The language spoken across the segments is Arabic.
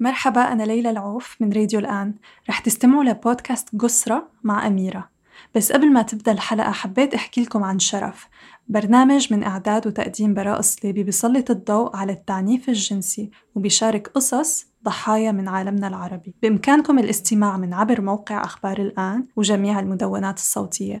مرحبا أنا ليلى العوف من راديو الآن. رح تستمعوا لبودكاست قسرة مع أميرة. بس قبل ما تبدأ الحلقة حبيت أحكي لكم عن شرف. برنامج من إعداد وتقديم براء صليبي بيسلط الضوء على التعنيف الجنسي وبيشارك قصص ضحايا من عالمنا العربي. بإمكانكم الاستماع من عبر موقع أخبار الآن وجميع المدونات الصوتية.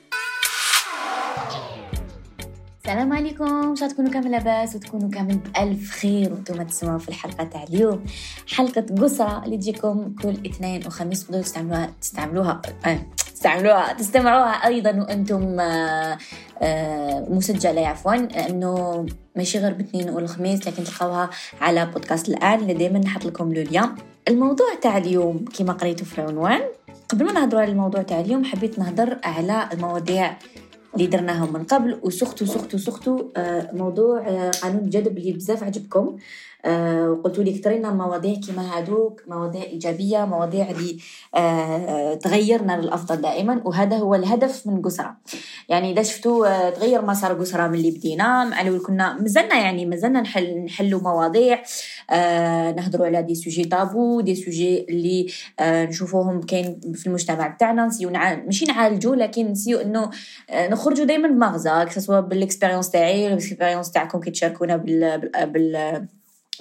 السلام عليكم. ان شاء تكونوا كامل لاباس وتكونوا كامل بألف خير وأنتم تسمعوا في الحلقة تاع اليوم. حلقة قصرة اللي تجيكم كل اثنين وخميس تقدروا تستعملوها تستعملوها آه، تستعملوها تستمعوها أيضا وأنتم آه، آه، مسجلة عفوا انه ماشي غير باثنين والخميس لكن تلقاوها على بودكاست الآن اللي دائما نحط لكم له اليوم. الموضوع تاع اليوم كما قريتوا في العنوان. قبل ما نهضروا على الموضوع تاع اليوم حبيت نهضر على المواضيع اللي درناهم من قبل وسختوا سختوا سختوا آه، موضوع آه، قانون الجذب اللي بزاف عجبكم. آه، وقلتوا لي اكثرينا مواضيع كما هادوك مواضيع إيجابية مواضيع اللي تغيرنا للأفضل دائما وهذا هو الهدف من قسرة. يعني إذا شفتوا تغير مسار قسرة من اللي بدينا مع الأول كنا مازلنا يعني مازلنا نحل نحلوا مواضيع نهضروا على des sujets tabous des sujets اللي نشوفوهم كاين في المجتمع بتاعنا نسيو ماشي نعالجوا لكن نسيو إنه نخرجوا دائما بمغزى سواء بال expérience تاعي ال expérience تاعكم كي تشاركونا بال, بال...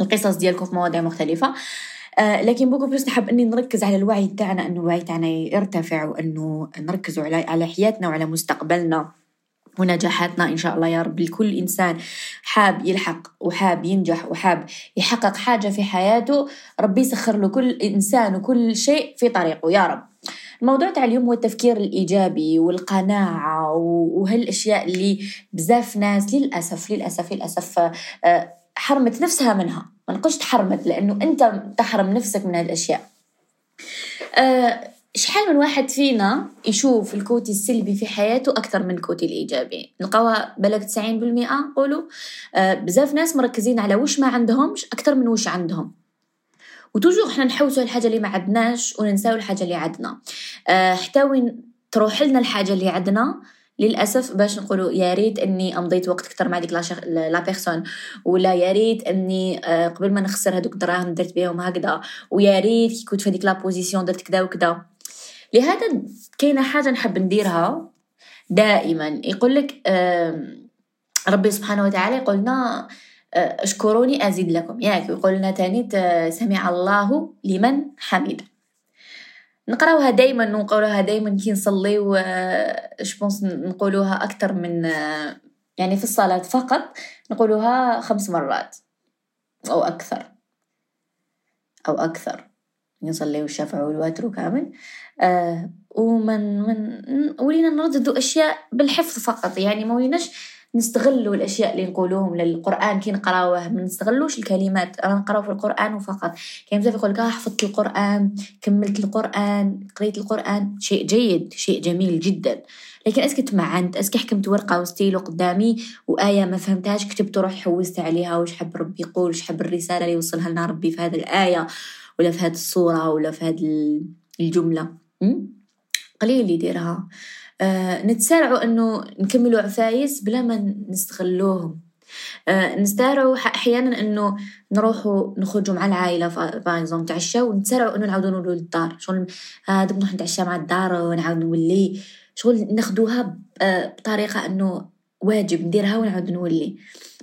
القصص ديالكم في مواضيع مختلفة. آه لكن beaucoup plus نحب أني نركز على الوعي تاعنا أنه الوعي تاعنا يرتفع وأنه نركزوا على على حياتنا وعلى مستقبلنا ونجاحاتنا إن شاء الله يا رب. لكل إنسان حاب يلحق وحاب ينجح وحاب يحقق حاجة في حياته ربي يسخر له كل إنسان وكل شيء في طريقه يا رب. الموضوع تاع اليوم هو التفكير الإيجابي والقناعة وهالأشياء اللي بزاف ناس للأسف للأسف للأسف آه، حرمت نفسها منها. ما نقولش تحرمت لأنه أنت تحرم نفسك من هالأشياء. آه، شحال من واحد فينا يشوف الكوتي السلبي في حياته أكثر من الكوتي الإيجابي؟ نلقاوها بلغ 90% نقولوا آه، بزاف ناس مركزين على وش ما عندهمش أكثر من وش عندهم. وتوجو إحنا نحوسوا الحاجة اللي ما عندناش وننساو الحاجة اللي عندنا. أه حتى وين تروح لنا الحاجة اللي عندنا للأسف باش نقولوا يا ريت إني أمضيت وقت أكثر مع ديك la personne ولا يا ريت إني أه قبل ما نخسر هذوك الدراهم درت بهم هكذا ويا ريت كي كنت في هذيك la position درت كذا وكذا لهذا كاينة حاجة نحب نديرها دائما. يقول لك ربي سبحانه وتعالى يقولنا اشكروني أزيد لكم. ياك يقول لنا تاني سمع الله لمن حمد نقراوها دائما نقولوها دائما كي نصليو بونس نقولوها أكثر من يعني في الصلاة فقط نقولوها خمس مرات أو أكثر. أو أكثر. نصليو الشفع والوتر كامل. آه ومن من ولينا نرددوا أشياء بالحفظ فقط. يعني ما وليناش نستغلوا الأشياء اللي نقولوهم للقرآن. كي نقراوه ما نستغلوش الكلمات. أنا نقراو في القرآن وفقط. كاين بزاف يقول لك آه، حفظت القرآن كملت القرآن قريت القرآن. شيء جيد شيء جميل جدا. لكن اسكي تمعنت اسكي حكمت ورقة وستيلو قدامي وآية ما فهمتهاش كتبت روح حوست عليها. وش حب ربي يقول؟ وش حب الرسالة اللي يوصلها لنا ربي في هذه الآية ولا في هذه الصورة ولا في هذه الجملة؟ قليل اللي يديرها. آه نتسارعوا إنه نكملوا عفايس بلا ما نستغلوهم. آه نستارعوا أحيانا إنه نروحوا نخرجوا مع العائلة باش نتعشاو ونتسارعوا إنه نعاودوا نولوا للدار. شغل هذا آه نروح نتعشى مع الدار ونعاود نولي. شغل ناخدوها آه، بطريقة إنه واجب نديرها ونعاود نولي.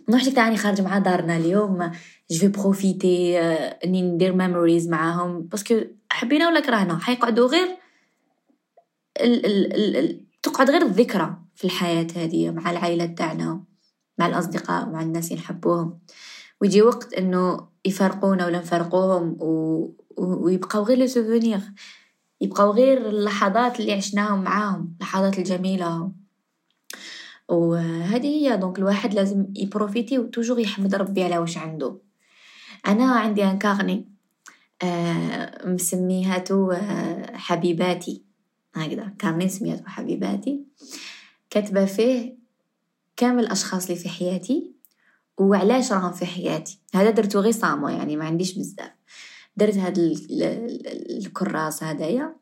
نروح تاني خارج مع دارنا اليوم je vais profiter إني ندير memories معاهم. parce que حبينا ولا كرهنا؟ حيقعدوا غير تقعد غير الذكرى في الحياة هذه مع العائلة تاعنا مع الأصدقاء مع الناس اللي نحبوهم. ويجي وقت إنه يفرقونا ولا نفرقوهم و... ويبقاو غير les souvenirs يبقاو غير اللحظات اللي عشناهم معاهم اللحظات الجميلة. وهذه هي donc الواحد لازم ي profiter و toujours يحمد ربي على واش عنده. أنا عندي un carnet آه مسميهاتو آه حبيباتي. هكذا كارني سميتو حبيباتي كاتبة فيه كامل الأشخاص اللي في حياتي وعلاش راهم في حياتي. هذا درتو غير صامو يعني ما عنديش بزاف. درت هاد الكراس هدايا.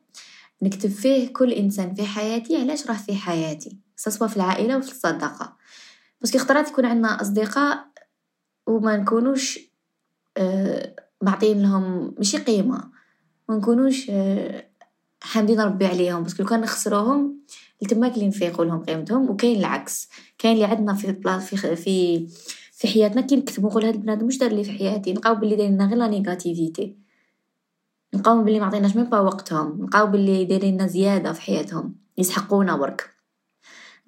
نكتب فيه كل إنسان في حياتي علاش راه في حياتي. سواء في العائلة وفي الصداقة. بس خطرات يكون عندنا أصدقاء وما نكونوش آه معطين لهم ماشي قيمة. ما نكونوش آه حامدين ربي عليهم بس لو كان نخسروهم تماك اللي نفيقوا لهم قيمتهم وكاين العكس. كاين اللي عندنا في في في في حياتنا كي نكتبوا نقول هاد البنادم مش دار لي في حياتي؟ نلقاو بلي داير لنا غير la négativité. نلقاو بلي ما عطيناش même pas وقتهم. نلقاو بلي دايرين زيادة في حياتهم. يسحقونا برك.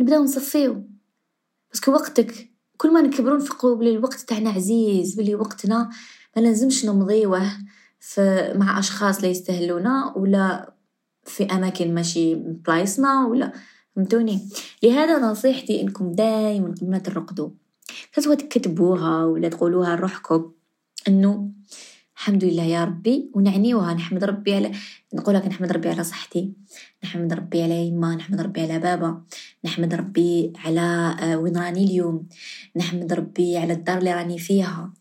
نبداو نصفيو. parce que وقتك كل ما نكبروا نفقوا بلي الوقت تاعنا عزيز بلي وقتنا ما لازمش نمضيوه في مع أشخاص لا يستهلونا ولا في أماكن ماشي بلايصنا ولا فهمتوني؟ لهذا نصيحتي إنكم دائما قبل ما ترقدوا سواء تكتبوها ولا تقولوها لروحكم إنه الحمد لله يا ربي ونعنيوها نحمد ربي على نقولك نحمد ربي على صحتي نحمد ربي على يما نحمد ربي على بابا نحمد ربي على آه، وين راني اليوم نحمد ربي على الدار اللي راني فيها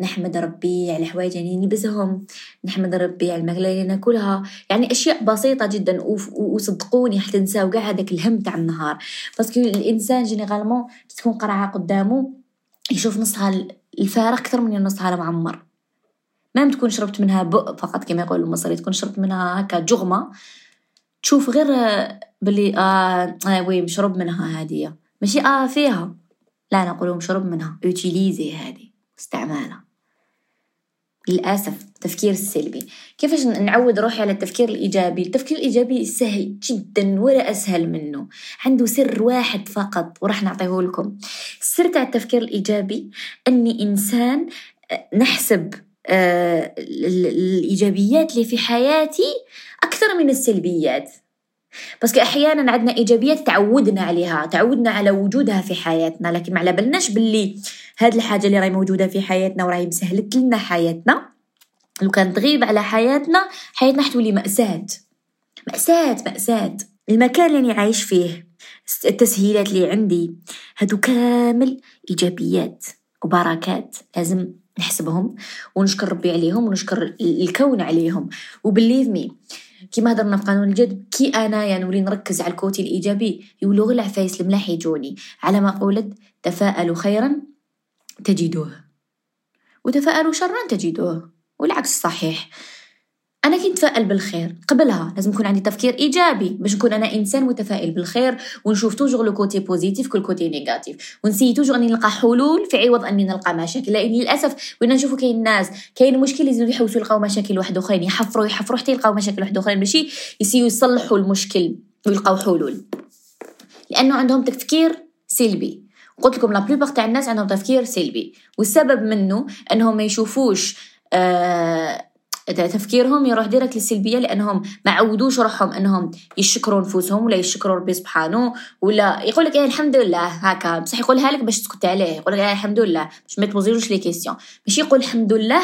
نحمد ربي على الحوايج اللي نلبسهم نحمد ربي على الماكلة اللي ناكلها يعني أشياء بسيطة جدا وصدقوني حتى نساو كاع هذاك الهم تاع النهار parce que الإنسان généralement تكون قرعة قدامه يشوف نصها الفارغ أكثر من نصها المعمر. ما تكون شربت منها بق فقط كما يقول المصري تكون شربت منها هكا جغمة. تشوف غير بلي آه, آه وي مشرب منها هذه ماشي آه فيها. لا نقول مشرب منها. يوتيليزي هذه استعمالها. للأسف التفكير السلبي كيفاش نعود روحي على التفكير الإيجابي؟ التفكير الإيجابي سهل جدا ولا أسهل منه. عنده سر واحد فقط وراح نعطيه لكم. السر تاع التفكير الإيجابي أني إنسان آه، نحسب آه، الإيجابيات اللي في حياتي أكثر من السلبيات. بس أحيانا عندنا إيجابيات تعودنا عليها تعودنا على وجودها في حياتنا لكن ما على بالناش باللي هاد الحاجة اللي راهي موجودة في حياتنا وراهي مسهلت لنا حياتنا. لو كان تغيب على حياتنا حياتنا حتولي مأساة. مأساة مأساة. المكان اللي عايش فيه التسهيلات اللي عندي هادو كامل إيجابيات وبركات. لازم نحسبهم ونشكر ربي عليهم ونشكر الكون عليهم. و believe me كيما هضرنا في قانون الجذب كي أنا يعني نولي نركز على ال côté الإيجابي يولو غير العفايس الملاح يجوني. على ما قولت تفاءلوا خيرا تجدوه. وتفاءلوا شرا تجدوه. والعكس صحيح. أنا كي نتفائل بالخير. قبلها لازم يكون عندي تفكير إيجابي باش نكون أنا إنسان متفائل بالخير ونشوف toujours le côté positif que le côté négatif ونسي toujours أني نلقى حلول في عوض أني نلقى مشاكل. لأن للأسف وين نشوفوا كاين ناس كاين مشكل يزيدوا يحوسوا يلقاو مشاكل واحد آخرين يحفروا يحفروا حتى يلقاو مشاكل واحد آخرين ماشي يسيو يصلحوا المشكل ويلقاو حلول. لأنه عندهم تفكير سلبي. قلت لكم la plupart تاع الناس عندهم تفكير سلبي. والسبب منه أنهم ما يشوفوش آه تفكيرهم يروح direct للسلبية لأنهم ما عودوش روحهم إنهم يشكروا نفوسهم ولا يشكروا ربي سبحانه ولا يقول لك إيه الحمد لله هكا. بصح يقولها لك باش تسكت عليه. يقول لك إيه الحمد لله. باش ما تبوزيروش les questions ماشي يقول الحمد لله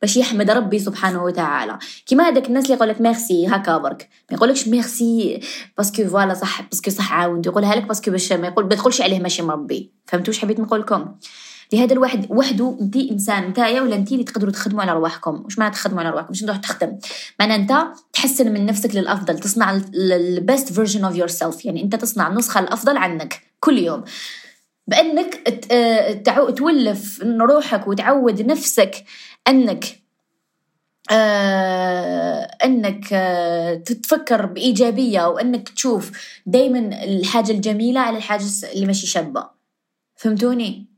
باش يحمد ربي سبحانه وتعالى. كيما هذاك الناس اللي يقول لك ميرسي هكا برك. ما يقولكش merci parce que voilà صح parce que صح عاود. يقولها لك parce que باش ما يقول ما تقولش عليه ماشي مربي. فهمتوا واش حبيت نقول لكم لهذا الواحد وحده انت إنسان نتايا ولا انت اللي تقدروا تخدموا على رواحكم؟ واش معنى تخدموا على رواحكم؟ باش تروح تخدم؟ معنى أنت تحسن من نفسك للأفضل تصنع ال best version of yourself يعني أنت تصنع النسخة الأفضل عنك كل يوم. بأنك تولف روحك وتعود نفسك أنك آه أنك آه تتفكر بإيجابية وأنك تشوف دائما الحاجة الجميلة على الحاجة اللي ماشي شابة. فهمتوني؟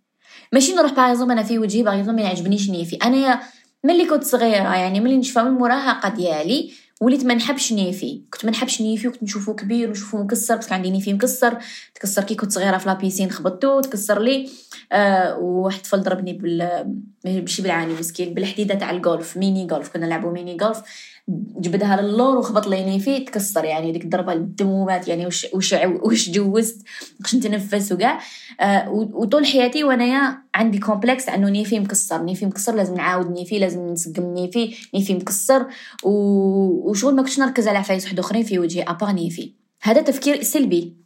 ماشي نروح par أنا في وجهي par ما يعجبنيش نيفي. أنا ملي كنت صغيرة يعني ملي نشفى من المراهقه ديالي وليت ما نحبش نيفي. كنت ما نحبش نيفي وكنت نشوفو كبير ونشوفو مكسر بس عندي نيفي مكسر. تكسر كي كنت صغيرة في la piscine خبطتو تكسر لي. آه وواحد الطفل ضربني بال ماشي بالعاني مسكين. بالحديدة تاع الجولف mini golf كنا نلعبو mini golf جبدها للور وخبط لي فيه تكسر يعني ديك الضربة الدمومات يعني وش وش وش جوزت باش نتنفس وكاع. آه وطول حياتي وأنايا عندي complexe انه نيفي مكسر نيفي مكسر لازم نعاود نيفي لازم نسقم نيفي نيفي مكسر. وشغل ما كنتش نركز على عفايس واحد أخرين في وجهي à part نيفي هذا تفكير سلبي.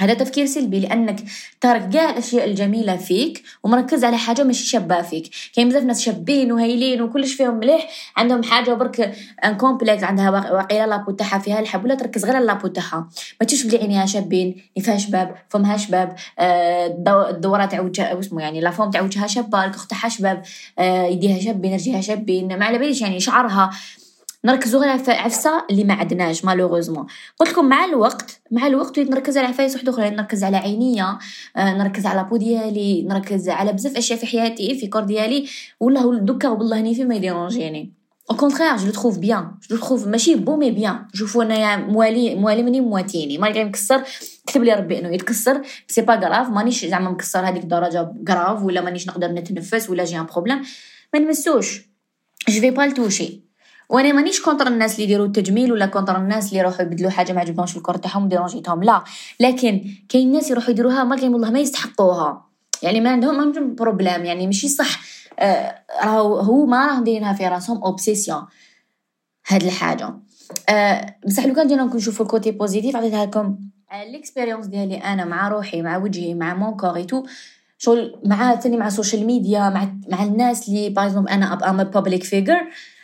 هذا تفكير سلبي لأنك تارك كاع الأشياء الجميلة فيك ومركز على حاجة ماشي شابة فيك. كاين بزاف ناس شابين وهايلين وكلش فيهم مليح عندهم حاجة برك un complexe عندها واقيلا la peau تاعها فيها الحب ولا تركز غير على la peau تاعها. ما تشوف بلي عينيها شابين فيها شباب فمها شباب آه، الدورة تاع وجهها اسمه يعني la forme تاع وجهها شابة الكخ تاعها شباب آه، يديها شابين رجليها شابين ما على باليش يعني شعرها. نركزوا غير على عفسه اللي ما عندناش malheureusement. قلت لكم مع الوقت مع الوقت وليت نركز على عفايس وحدة أخرى نركز على عينيا آه نركز على peau ديالي نركز على بزاف أشياء في حياتي في corps ديالي. ولا دوكا والله نيفي ما يديرونجيني au contraire je trouve bien je trouve ماشي beau mais bien شوفوا أنايا موالي موالي مني مواتيني. malgré مكسر كتب لي ربي إنه يتكسر. c'est pas grave مانيش زعما مكسر هذيك الدرجة grave ولا مانيش نقدر نتنفس ولا j'ai un problème ما نمسوش. je vais pas le toucher وأنا مانيش contre الناس اللي يديروا التجميل ولا contre الناس اللي يروحوا يبدلوا حاجة ما عجبهمش ال corps تاعهم ديرونجيتهم لا لكن كاين ناس يروحوا يديروها ما والله ما يستحقوها. يعني ما عندهم ما عندهم problème يعني ماشي صح. آه راهو هو ما راهم دايرينها في راسهم obsession هاد الحاجة. آه بصح لو كان جينا نشوفوا ال côté positif عطيتها لكم. ال expérience ديالي أنا مع روحي مع وجهي مع mon corps tout شغل مع ثاني مع ال social media مع مع الناس اللي par أنا I'm public figure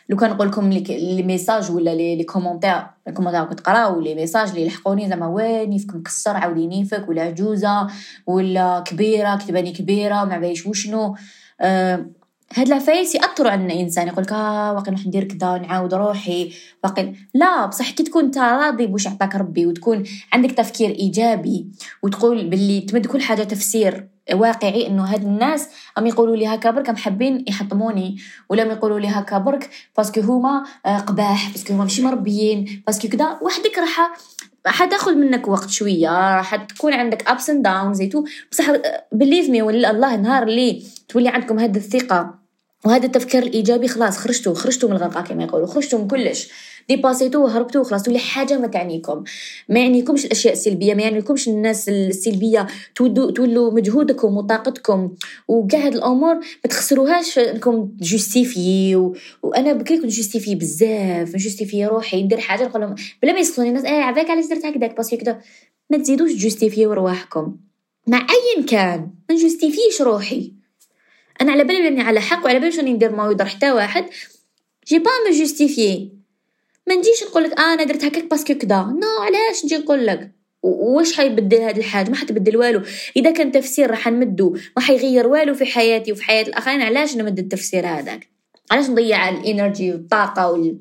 لو كان نقول لكم les messages ولا les commentaires ال commentaires كتقراو les messages اللي يلحقوني زعما وين نيفك مكسر عاودي نيفك ولا عجوزة ولا كبيرة كتباني كبيرة ما باليش وشنو. أه هاد العفايس يأثروا على الإنسان يقول لك آه واقي نروح ندير كذا نعاود روحي. واقي لا بصح كي تكون انت راضي بوش عطاك ربي وتكون عندك تفكير إيجابي وتقول باللي تمد كل حاجة تفسير. واقعي إنه هاد الناس ام يقولوا لي هكا برك حابين يحطموني ولا يقولوا لي هكا برك parce que هما آه، قباح parce que هما ماشي مربيين parce que كذا وحدك راح حتاخذ منك وقت شوية حتكون عندك ups and downs c'est tout بصح believe me ولا الله نهار اللي تولي عندكم هذه الثقة وهذا التفكير الإيجابي خلاص خرجتوا خرجتوا من الغرقه كما يقولوا خرجتوا من كلش. ديباسيتو وهربتو وخلاص. تولي حاجة ما تعنيكم. ما يعنيكمش الأشياء السلبية ما يعنيكمش الناس السلبية. تولوا مجهودكم وطاقتكم. وكاع هاد الأمور ما تخسروهاش إنكم justifier و... وأنا بكري كنت justifier بزاف. justifier روحي. ندير حاجة نقول لهم بلا ما يسقطوني الناس إيه عباك علاش درت هكذاك؟ parce que كذا ما تزيدوش justifier رواحكم مع ايا كان ما نجوستيفيش روحي. أنا على بالي إني على حق وعلى بالي راني ندير ما يضر حتى واحد. je vais pas me justifier ما نجيش نقول لك آه أنا درت هكاك parce que كدا non علاش نجي نقول لك؟ واش حيبدل هذه الحاجة؟ ما حتبدل والو. إذا كان تفسير راح نمدو ما حيغير والو في حياتي وفي حياة الآخرين علاش نمد التفسير هذاك؟ علاش نضيع ال energy والطاقة وال...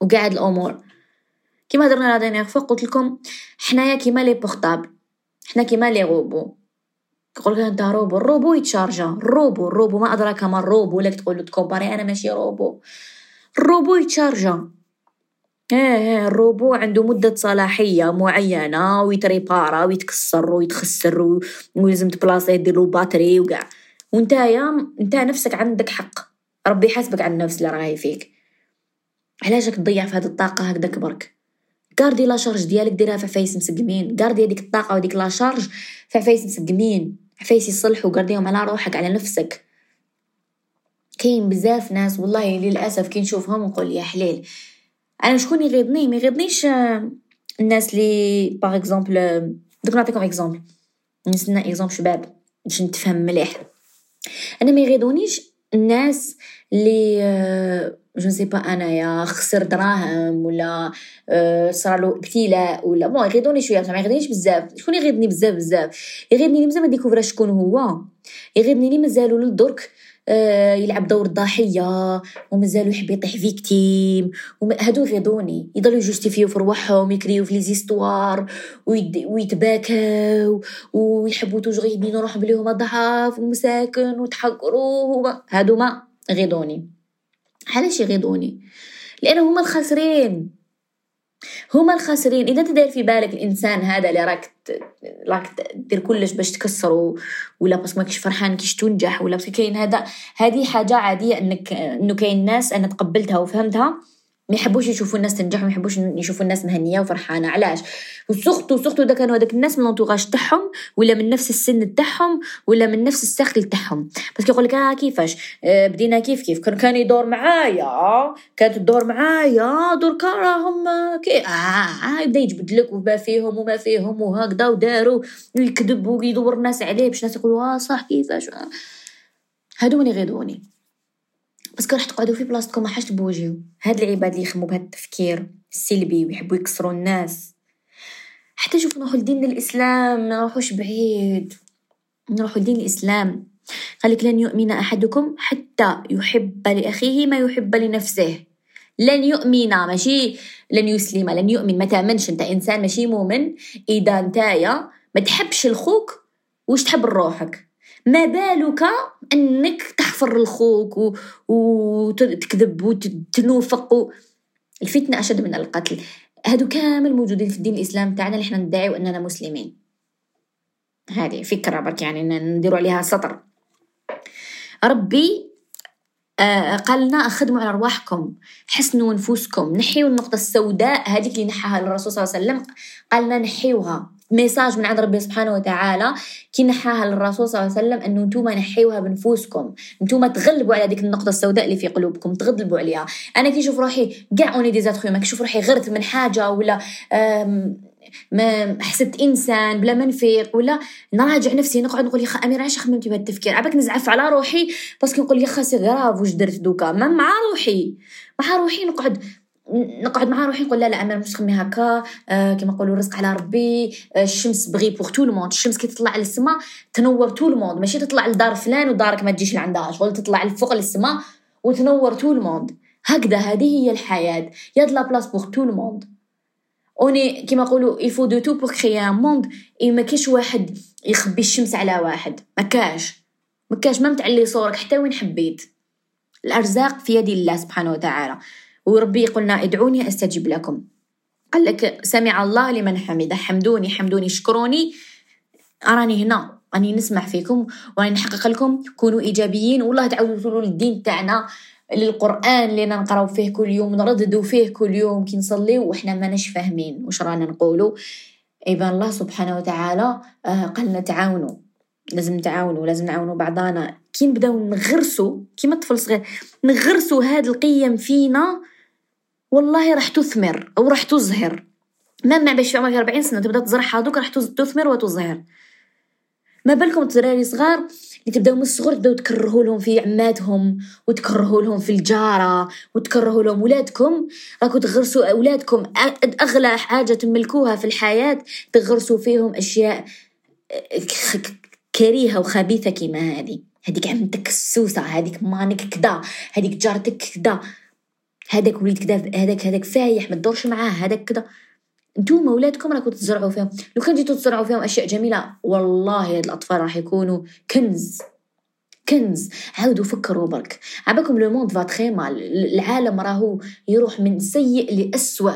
وقاع الأمور؟ كيما هضرنا la dernière fois قلت لكم حنايا كيما les portables حنا كيما لي روبو. تقول لك أنت روبو الروبو يتشارجا. الروبو الروبو ما أدراك ما الروبو ولا تقول له تكومباري أنا ماشي روبو. الروبو يتشارجا. إيه إيه الروبو عنده مدة صلاحية معينة ويتريبارا ويتكسر ويتخسر ولازم تبلاصيه دير له batterie وكاع وانتايا انت نفسك عندك حق. ربي يحاسبك على النفس اللي راهي فيك. علاش تضيع في هذه الطاقة هكذاك برك؟ كاردي la charge ديالك ديرها في عفايس مسقمين. كاردي هذيك الطاقة وديك la charge في عفايس مسقمين. عفايس يصلحوا كارديهم على روحك على نفسك. كاين بزاف ناس والله للأسف كي نشوفهم نقول يا حليل أنا شكون يغيظني ما يغيظنيش آه، الناس اللي par exemple دوك نعطيكم exemple نسنا exemple شباب باش نتفهم مليح. أنا ما يغيظونيش الناس اللي je sais pas أنايا خسر دراهم ولا آه، صرالو ابتلاء ولا bon يغيظوني شوية ما يغيظنيش بزاف. شكون يغيظني بزاف بزاف؟ يغيظني مزال ما ديكوفرا شكون هو. يغيظني لي مازالو للدرك. يلعب دور الضحية ومازالو يحب يطيح victime هادو يغيضوني يضلوا يجوستيفيو في رواحهم يكريو في les histoires ويتباكاو ويحبوا toujours يبينوا روحهم بلي هما ضعاف ومساكن وتحقروه هادو ما غيضوني. علاش يغيضوني لأن هما الخاسرين. هما الخاسرين. إذا أنت داير في بالك الإنسان هذا اللي راك راك دير كلش باش تكسره ولا بس ماكش فرحان كيش تنجح ولا كاين هذا هذه حاجة عادية انك إنه كاين ناس أنا تقبلتها وفهمتها. ما يحبوش يشوفوا الناس تنجح وما يحبوش يشوفوا الناس مهنية وفرحانة علاش؟ وسختو سختو دا كانوا هذاك الناس من لونتوراج تاعهم ولا من نفس السن تاعهم ولا من نفس الساخل تاعهم. بس يقول لك آه كيفاش؟ آه بدينا كيف كيف؟ كان كان يدور معايا كانت تدور معايا دركا راهم كي آه, آه يبدا يجبد لك وما فيهم وما فيهم وهكذا وداروا ويكذب ويدور الناس عليه باش الناس يقولوا آه صح كيفاش؟ آه. هادو من يغيظوني بس راح تقعدوا في بلاصتكم ما حاش تبوجيو هاد العباد اللي يخموا بهذا التفكير السلبي ويحبوا يكسروا الناس. حتى شوف نروحوا لدين الإسلام ما نروحوش بعيد. نروحوا لدين الإسلام. قال لك لن يؤمن أحدكم حتى يحب لأخيه ما يحب لنفسه. لن يؤمن ماشي لن يسلم لن يؤمن. ما تأمنش أنت إنسان ماشي مؤمن. إذا نتايا ما تحبش لخوك واش تحب لروحك ما بالك أنك تحفر لخوك وتكذب وتنوفق. الفتنة أشد من القتل. هادو كامل موجودين في الدين الإسلام تاعنا اللي إحنا ندعي أننا مسلمين. هذه فكرة برك يعني نديروا عليها سطر. ربي آه قال لنا خدموا على أرواحكم حسنوا نفوسكم. نحيوا النقطة السوداء هذيك اللي نحاها الرسول صلى الله عليه وسلم. قال لنا نحيوها. message من عند ربي سبحانه وتعالى كي نحاها للرسول صلى الله عليه وسلم أنه نتوما نحيوها بنفوسكم. نتوما تغلبوا على هذيك النقطة السوداء اللي في قلوبكم تغلبوا عليها. أنا كي نشوف روحي كاع on est des humains كنشوف روحي غرت من حاجة ولا ما حسبت إنسان بلا ما نفيق ولا نراجع نفسي نقعد نقول يا خا اميره علاش خممتي بهذا التفكير. عباك نزعف على روحي parce que نقول يا خا c'est grave واش درت دوكا؟ ما مع روحي. مع روحي نقعد نقعد مع روحي نقول لا لا أنا مش تخمي هكا آه كما نقولوا الرزق على ربي آه الشمس brille pour tout le monde الشمس كي تطلع للسماء تنور tout le monde ماشي تطلع لدار فلان ودارك ما تجيش لعندها شغل تطلع لفوق للسماء وتنور tout le monde هكذا هذه هي الحياة. y a la place pour tout le monde اوني كيما نقولوا il faut de tout pour créer un monde et ما كاش واحد يخبي الشمس على واحد. ما كاش. ما كاش ما متعلي صورك حتى وين حبيت. الأرزاق في يد الله سبحانه وتعالى. وربي يقولنا ادعوني أستجب لكم. قال لك سمع الله لمن حمده. حمدوني حمدوني شكروني. راني هنا راني نسمع فيكم وراني نحقق لكم. كونوا إيجابيين. والله تعودوا للدين تاعنا للقرآن اللي نقراو فيه كل يوم نرددوا فيه كل يوم. كي نصليو وحنا ماناش فاهمين واش رانا نقولوا ايبان الله سبحانه وتعالى آه قال نتعاونوا. لازم نتعاونوا لازم نعاونوا بعضانا. كي نبداو نغرسوا كيما الطفل صغير نغرسوا هاد القيم فينا والله راح تثمر أو راح تزهر مهما باش في عمرك 40 سنة تبدأ تزرعها دوك راح تثمر وتزهر ما بالكم الدراري صغار اللي تبدأو من الصغر تبدأو تكرهوا لهم في عماتهم وتكرهوا لهم في الجارة وتكرهوا لهم ولادكم. راكو تغرسوا اولادكم أغلى حاجة تملكوها في الحياة تغرسوا فيهم أشياء كريهة وخبيثة كيما هذه هذيك عمتك السوسة هذيك مانك كدا هذيك جارتك كدا. هذاك وليد كدا هذاك هذاك فايح ما تدورش معاه هذاك كدا نتوما ولادكم راكم تزرعوا فيهم. لو كان جيتو تزرعوا فيهم أشياء جميلة والله هاد الأطفال راح يكونوا كنز كنز. عاودوا فكروا برك. عباكم le monde va très mal العالم راهو يروح من سيء لأسوأ.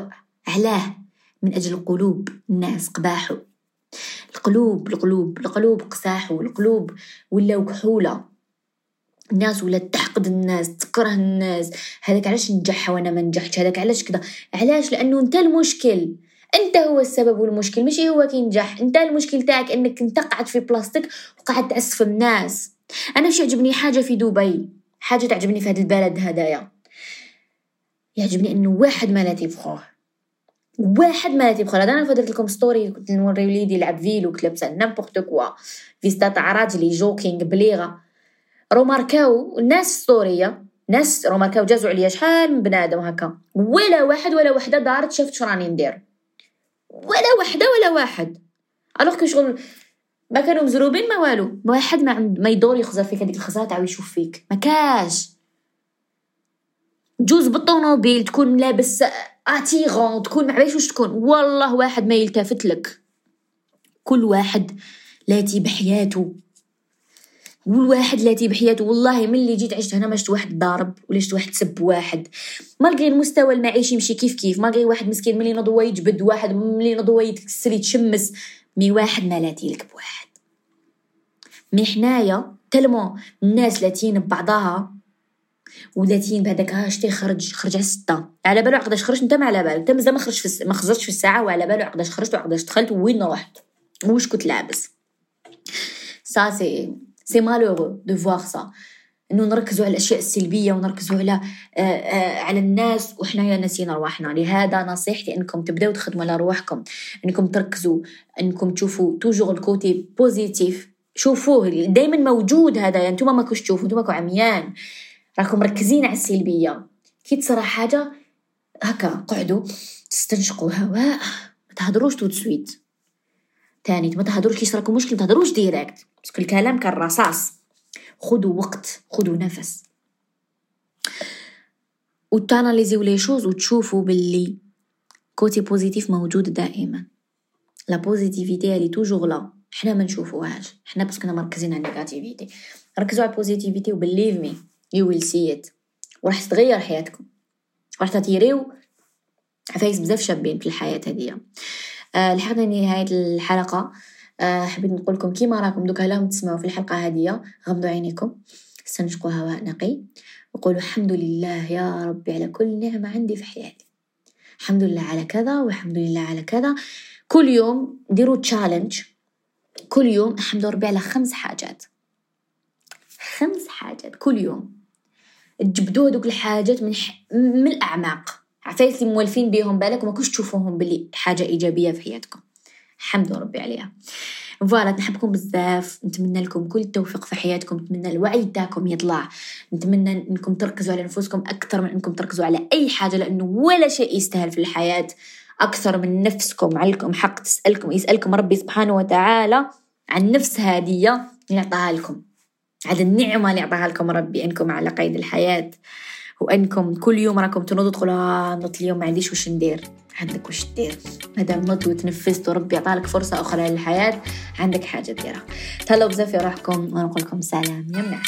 علاه. من أجل قلوب الناس قباحوا. القلوب القلوب القلوب قساحوا. القلوب ولاو كحولة. الناس ولا تحقد الناس تكره الناس هذاك علاش نجح وأنا ما نجحتش هذاك علاش كذا؟ علاش؟ لأنه أنت المشكل. أنت هو السبب والمشكل ماشي هو كي نجح. أنت المشكل تاعك أنك أنت قاعد في بلاصتك وقاعد تعسف الناس. أنا شي يعجبني حاجة في دبي. حاجة تعجبني في هذا البلد هدايا. يعجبني إنه واحد ما لاتي بخوه. واحد ما لاتي بخوه. أنا فدرت لكم story كنت نوري وليدي يلعب vélo كنت لابسة n'importe quoi. فيستا تاع راجلي jogging بليغة. روماركاو الناس السوريه ناس روماركاو جازوا عليا. شحال من بنادم هكا؟ ولا واحد ولا وحدة دارت شافت شراني ندير. ولا وحدة ولا واحد. ألوغ كو شغل ما كانوا مزروبين ما والو. ما واحد ما عند ما يدور يخزر فيك هذيك الخزرة تاع يشوف فيك. ما كاش. جوز بالطوموبيل تكون لابس أتيغون تكون ما واش تكون. والله واحد ما يلتفت لك. كل واحد لاتي بحياته والواحد لاتي بحياته والله من اللي جيت عشت هنا ما شفت واحد ضارب ولا شفت واحد سب واحد. مالغري المستوى المعيشي يمشي كيف كيف؟ مالغري واحد مسكين ملي نضوا يجبد واحد ملي نضوا يتكسر يتشمس. مي واحد ما لاتي لك بواحد مي حنايا تلمو الناس لاتين ببعضها ولاتين بهذاك ها شتي خرج خرج على ستة على بالو عقداش خرجت؟ انت ما على بالك انت مازال ما خرجش في الس... ما خرجتش في الساعة وعلى بالو عقداش خرجت وعقداش دخلت وين رحت؟ واش كنت لابس؟ سا سي سي مالوغو دو فواغ سا إنه نركزوا على الأشياء السلبية ونركزوا على آه آه على الناس وحنايا نسينا رواحنا. لهذا نصيحتي إنكم تبداو تخدموا على رواحكم. إنكم تركزوا إنكم تشوفوا toujours ال côté positif شوفوه دائما موجود هذا. يعني أنتم ما كوش تشوفوا أنتم عميان. راكم مركزين على السلبية. كي تصرى حاجة هكا قعدوا تستنشقوا هواء. ما تهضروش tout de suite تاني. ما تهضروش كي راكم مشكل ما تهضروش direct parce que الكلام كالرصاص. خذوا وقت خذوا نفس. وت analys يو les choses وتشوفوا باللي côté positif موجود دائما. la positivité elle est toujours là. حنا ما نشوفوهاش. حنا parce que مركزين على ال négativité. ركزوا على ال positivité و believe me you will see it وراح تتغير حياتكم. راح ت attir يو عفايس بزاف شابين في الحياة هذه لحقنا نهاية الحلقة. أه حبيت نقول لكم كيما راكم دوكا لهم تسمعوا في الحلقة هذه غمضوا عينيكم استنشقوا هواء نقي وقولوا الحمد لله يا ربي على كل نعمة عندي في حياتي. الحمد لله على كذا والحمد لله على كذا. كل يوم ديروا تشالنج كل يوم احمدوا ربي على خمس حاجات. خمس حاجات كل يوم. تجبدوا هذوك الحاجات من ح... من الأعماق. عفايس اللي موالفين بيهم بالك وما كنتش تشوفوهم باللي حاجة إيجابية في حياتكم. الحمد ربي عليها. فوالا نحبكم بزاف. نتمنى لكم كل التوفيق في حياتكم. نتمنى الوعي تاعكم يطلع. نتمنى إنكم تركزوا على نفوسكم أكثر من إنكم تركزوا على أي حاجة لأنه ولا شيء يستاهل في الحياة. أكثر من نفسكم. عليكم حق تسألكم يسألكم ربي سبحانه وتعالى عن نفس هديه اللي اعطاها لكم. على النعمة اللي اعطاها لكم ربي إنكم على قيد الحياة. وأنكم كل يوم راكم تنوضوا تقولوا آه نوض اليوم ما عنديش وش ندير. عندك وش دير مادام نوضت وتنفست وربي عطالك فرصة أخرى للحياة عندك حاجة ديرها. تهلاو بزاف في روحكم ونقول لكم سلام. يا مناح